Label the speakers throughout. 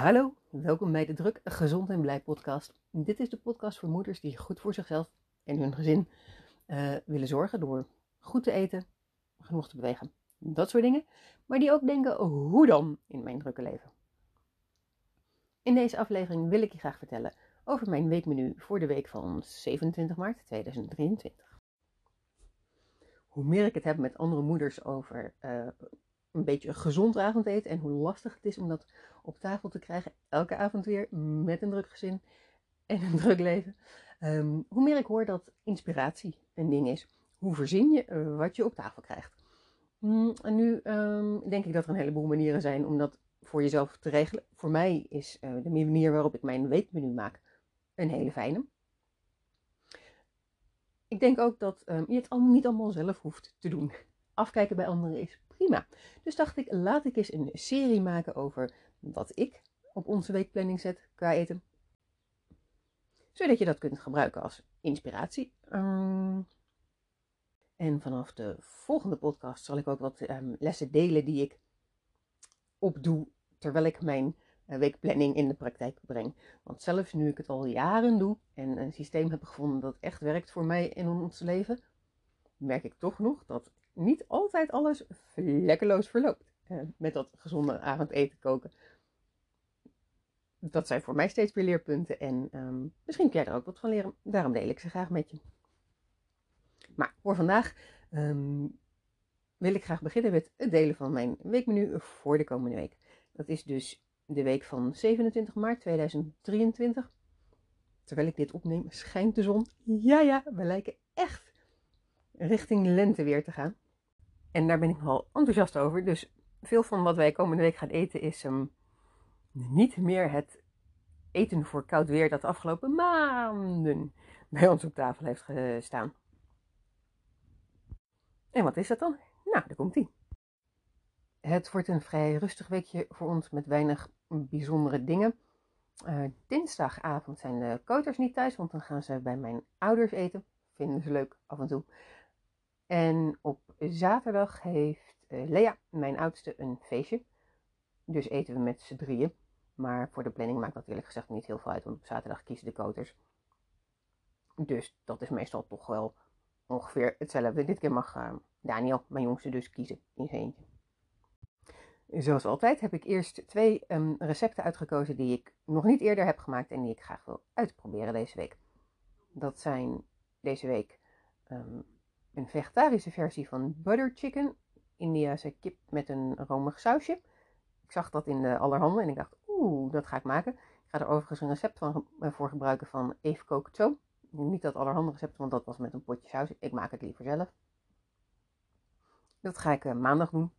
Speaker 1: Hallo, welkom bij de Druk, Gezond en Blij podcast. Dit is de podcast voor moeders die goed voor zichzelf en hun gezin uh, willen zorgen door goed te eten, genoeg te bewegen, dat soort dingen. Maar die ook denken, hoe dan in mijn drukke leven? In deze aflevering wil ik je graag vertellen over mijn weekmenu voor de week van 27 maart 2023. Hoe meer ik het heb met andere moeders over uh, een beetje gezond avondeten en hoe lastig het is om dat op tafel te krijgen, elke avond weer met een druk gezin en een druk leven. Ehm, hoe meer ik hoor dat inspiratie een ding is. Hoe verzin je uh, wat je op tafel krijgt? Mm, en nu um, denk ik dat er een heleboel manieren zijn om dat voor jezelf te regelen. Voor mij is uh, de manier waarop ik mijn weekmenu maak een hele fijne. Ik denk ook dat um, je het niet allemaal zelf hoeft te doen. Afkijken bij anderen is prima. Dus dacht ik, laat ik eens een serie maken over wat ik op onze weekplanning zet qua eten. Zodat je dat kunt gebruiken als inspiratie. Um, en vanaf de volgende podcast zal ik ook wat um, lessen delen die ik opdoe terwijl ik mijn uh, weekplanning in de praktijk breng. Want zelfs nu ik het al jaren doe en een systeem heb gevonden dat echt werkt voor mij in ons leven, merk ik toch nog dat niet altijd alles vlekkeloos verloopt. Met dat gezonde avondeten koken. Dat zijn voor mij steeds weer leerpunten en um, misschien kun jij er ook wat van leren. Daarom deel ik ze graag met je. Maar voor vandaag um, wil ik graag beginnen met het delen van mijn weekmenu voor de komende week. Dat is dus de week van 27 maart 2023. Terwijl ik dit opneem, schijnt de zon. Ja, ja, we lijken echt richting lente weer te gaan. En daar ben ik nogal enthousiast over. Dus veel van wat wij komende week gaan eten is um, niet meer het eten voor koud weer dat de afgelopen maanden bij ons op tafel heeft gestaan. En wat is dat dan? Nou, daar komt ie. Het wordt een vrij rustig weekje voor ons met weinig bijzondere dingen. Uh, dinsdagavond zijn de koters niet thuis, want dan gaan ze bij mijn ouders eten. Vinden ze leuk af en toe. En op zaterdag heeft Lea, mijn oudste, een feestje. Dus eten we met z'n drieën. Maar voor de planning maakt dat eerlijk gezegd niet heel veel uit, want op zaterdag kiezen de koters. Dus dat is meestal toch wel ongeveer hetzelfde. Dit keer mag uh, Daniel, mijn jongste, dus kiezen in zijn eentje. Zoals altijd heb ik eerst twee um, recepten uitgekozen die ik nog niet eerder heb gemaakt en die ik graag wil uitproberen deze week. Dat zijn deze week um, een vegetarische versie van butter chicken, Indiase kip met een romig sausje. Ik zag dat in de allerhande en ik dacht, oeh, dat ga ik maken. Ik ga er overigens een recept van, uh, voor gebruiken van Eve Kookt Zo. Niet dat allerhande recept, want dat was met een potje saus. Ik maak het liever zelf. Dat ga ik uh, maandag doen.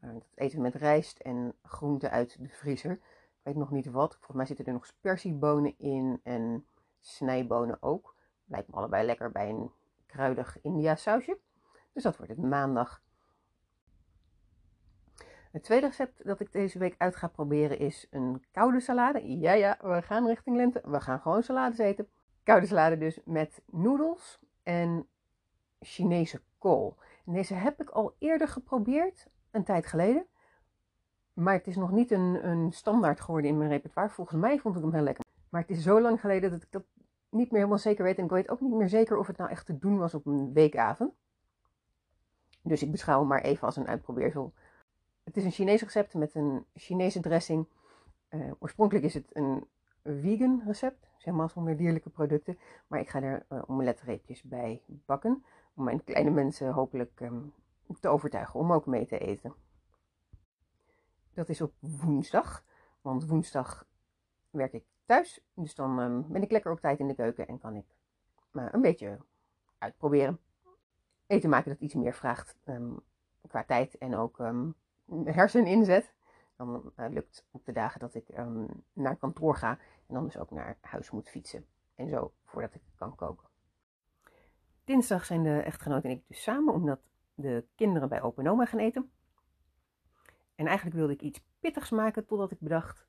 Speaker 1: Uh, dat eten we met rijst en groenten uit de vriezer. Ik weet nog niet wat. Volgens mij zitten er nog spersiebonen in en snijbonen ook. Lijkt me allebei lekker bij een kruidig India sausje. Dus dat wordt het maandag. Het tweede recept dat ik deze week uit ga proberen is een koude salade. Ja, ja, we gaan richting lente. We gaan gewoon salades eten. Koude salade dus met noedels en Chinese kool. Deze heb ik al eerder geprobeerd, een tijd geleden. Maar het is nog niet een, een standaard geworden in mijn repertoire. Volgens mij vond ik hem heel lekker. Maar het is zo lang geleden dat ik dat niet meer helemaal zeker weet. En ik weet ook niet meer zeker of het nou echt te doen was op een weekavond. Dus ik beschouw hem maar even als een uitprobeersel. Het is een Chinees recept met een Chinese dressing. Uh, oorspronkelijk is het een vegan recept, zeg maar zonder dierlijke producten. Maar ik ga er uh, omeletreepjes bij bakken. Om mijn kleine mensen hopelijk um, te overtuigen om ook mee te eten. Dat is op woensdag. Want woensdag werk ik thuis. Dus dan um, ben ik lekker op tijd in de keuken en kan ik uh, een beetje uitproberen. Eten maken dat iets meer vraagt um, qua tijd en ook herseninzet. Dan uh, lukt op de dagen dat ik naar kantoor ga en dan dus ook naar huis moet fietsen. En zo voordat ik kan koken. Dinsdag zijn de echtgenoot en ik dus samen, omdat de kinderen bij open oma gaan eten. En eigenlijk wilde ik iets pittigs maken totdat ik bedacht,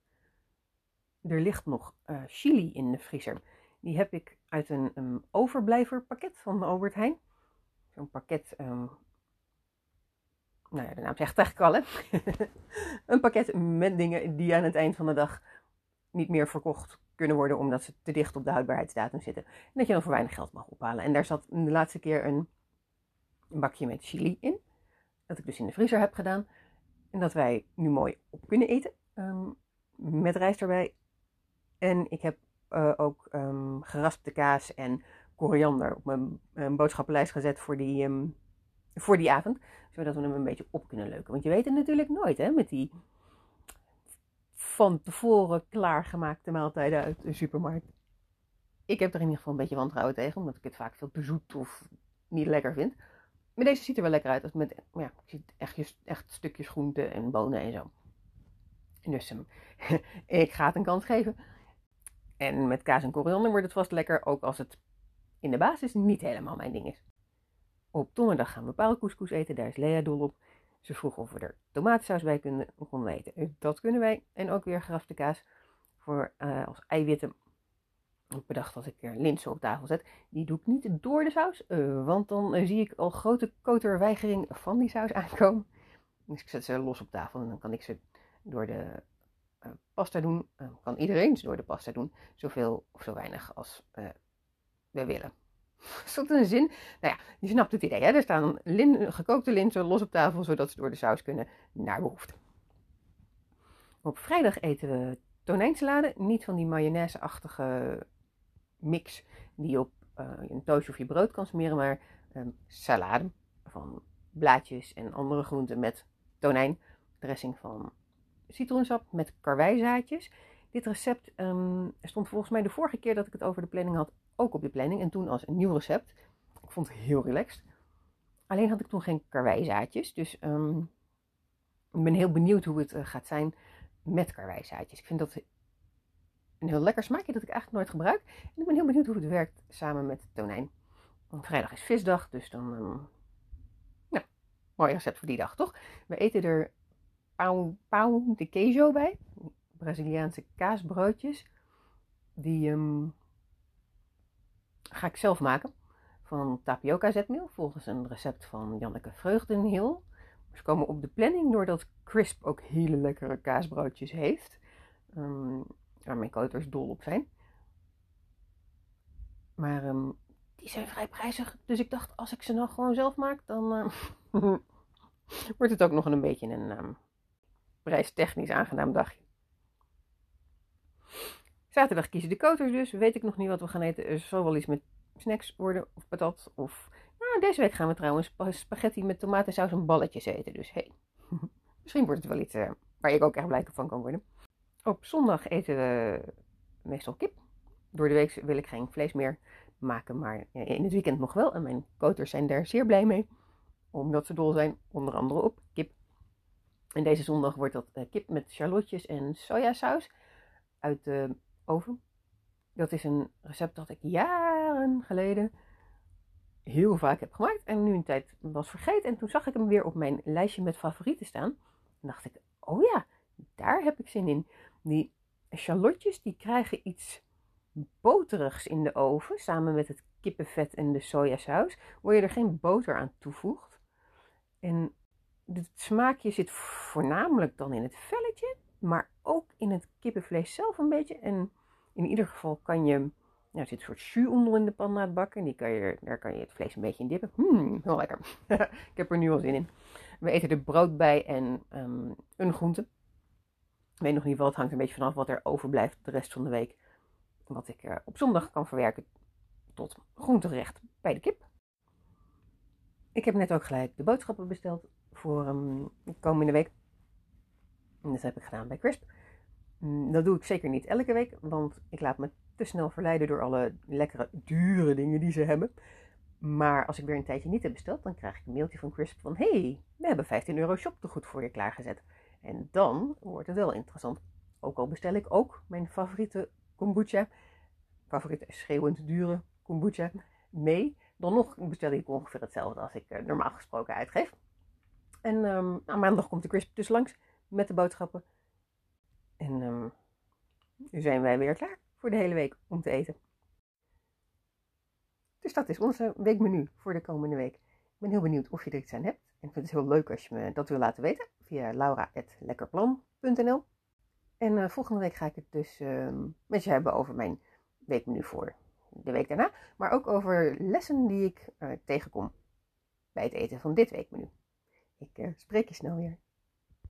Speaker 1: er ligt nog uh, chili in de vriezer. Die heb ik uit een um, overblijverpakket van Albert Heijn. Zo'n pakket, um, nou ja, de naam zegt eigenlijk al hè. een pakket met dingen die aan het eind van de dag niet meer verkocht kunnen worden omdat ze te dicht op de houdbaarheidsdatum zitten. En dat je dan voor weinig geld mag ophalen. En daar zat de laatste keer een, bakje met chili in. Dat ik dus in de vriezer heb gedaan. En dat wij nu mooi op kunnen eten. ehm, met rijst erbij. En ik heb eh, ook ehm, geraspte kaas en koriander op mijn eh, boodschappenlijst gezet voor die, ehm, voor die avond. Zodat we hem een beetje op kunnen leuken. Want je weet het natuurlijk nooit hè, met die van tevoren klaargemaakte maaltijden uit de supermarkt. Ik heb er in ieder geval een beetje wantrouwen tegen, omdat ik het vaak veel te zoet of niet lekker vind. Maar deze ziet er wel lekker uit. Als met, ja, echt, echt stukjes groenten en bonen en zo. Dus um, ik ga het een kans geven. En met kaas en koriander wordt het vast lekker, ook als het in de basis niet helemaal mijn ding is. Op donderdag gaan we paalkoeskoes eten, daar is Lea dol op. Ze vroeg of we er tomatensaus bij kunnen, konden eten. Dat kunnen wij. En ook weer geraspte kaas voor uh, als eiwitten. Ik bedacht dat ik er linzen op tafel zet. Die doe ik niet door de saus, uh, want dan uh, zie ik al grote koterweigering van die saus aankomen. Dus ik zet ze los op tafel en dan kan ik ze door de pasta doen. kan iedereen ze door de pasta doen. Zoveel of zo weinig als we willen. Is dat een zin? Nou ja, je snapt het idee. Hè? Er staan lin, gekookte linzen los op tafel, zodat ze door de saus kunnen naar behoefte. Op vrijdag eten we tonijnsalade. Niet van die mayonaise-achtige mix die je op uh, een toastje of je brood kan smeren, maar um, salade van blaadjes en andere groenten met tonijn. Dressing van citroensap met karwijzaadjes. Dit recept um, stond volgens mij de vorige keer dat ik het over de planning had ook op de planning. En toen als een nieuw recept. Ik vond het heel relaxed. Alleen had ik toen geen karwijzaadjes. Dus um, ik ben heel benieuwd hoe het uh, gaat zijn met karwijzaadjes. Ik vind dat een heel lekker smaakje dat ik eigenlijk nooit gebruik. En ik ben heel benieuwd hoe het werkt samen met tonijn. Want vrijdag is visdag, dus dan... Um, nou, mooi recept voor die dag, toch? We eten er pão, pão de queijo bij. Braziliaanse kaasbroodjes. Die um, ga ik zelf maken. Van tapioca zetmeel, volgens een recept van Janneke Vreugdenheel. Ze komen op de planning doordat Crisp ook hele lekkere kaasbroodjes heeft. Um, waar mijn koters dol op zijn. Maar um, die zijn vrij prijzig. Dus ik dacht, als ik ze nou gewoon zelf maak, dan uh, wordt het ook nog een beetje een um, prijstechnisch aangenaam dagje. Zaterdag kiezen de koters dus. Weet ik nog niet wat we gaan eten. Er zal wel iets met snacks worden of patat. Of nou, deze week gaan we trouwens spaghetti met tomatensaus en balletjes eten. Dus hey, misschien wordt het wel iets uh, waar ik ook echt blij van kan worden. Op zondag eten we meestal kip. Door de week wil ik geen vlees meer maken, maar in het weekend nog wel. En mijn koters zijn daar zeer blij mee. Omdat ze dol zijn, onder andere op kip. En deze zondag wordt dat uh, kip met charlotjes en sojasaus uit de oven. Dat is een recept dat ik jaren geleden heel vaak heb gemaakt en nu een tijd was vergeten. En toen zag ik hem weer op mijn lijstje met favorieten staan. En dacht ik, oh ja, daar heb ik zin in. Die shallotjes die krijgen iets boterigs in de oven, samen met het kippenvet en de sojasaus, waar je er geen boter aan toevoegt. En het smaakje zit voornamelijk dan in het velletje, maar ook in het kippenvlees zelf een beetje. En in ieder geval kan je, nou, er zit een soort jus onder in de pan na het bakken. Die kan je, daar kan je het vlees een beetje in dippen. Hmm, heel lekker. ik heb er nu al zin in. We eten er brood bij en um, een groente. Ik weet nog niet wat, het hangt een beetje vanaf wat er overblijft de rest van de week. Wat ik uh, op zondag kan verwerken tot groentegerecht bij de kip. Ik heb net ook gelijk de boodschappen besteld voor um, de komende week. En dat heb ik gedaan bij Crisp. Mm, dat doe ik zeker niet elke week, want ik laat me te snel verleiden door alle lekkere, dure dingen die ze hebben. Maar als ik weer een tijdje niet heb besteld, dan krijg ik een mailtje van Crisp van: hey, we hebben 15 euro shoptegoed voor je klaargezet. En dan wordt het wel interessant. Ook al bestel ik ook mijn favoriete kombucha, favoriete schreeuwend dure kombucha, mee. Dan nog bestel ik ongeveer hetzelfde als ik normaal gesproken uitgeef. En aan maandag komt de Crisp dus langs met de boodschappen. En um, nu zijn wij weer klaar voor de hele week om te eten. Dus dat is onze weekmenu voor de komende week. Ik ben heel benieuwd of je er iets aan hebt. En ik vind het heel leuk als je me dat wil laten weten via laura.lekkerplan.nl. En uh, volgende week ga ik het dus ehm, met je hebben over mijn weekmenu voor de week daarna. Maar ook over lessen die ik uh, tegenkom bij het eten van dit weekmenu. Ik uh, spreek je snel weer.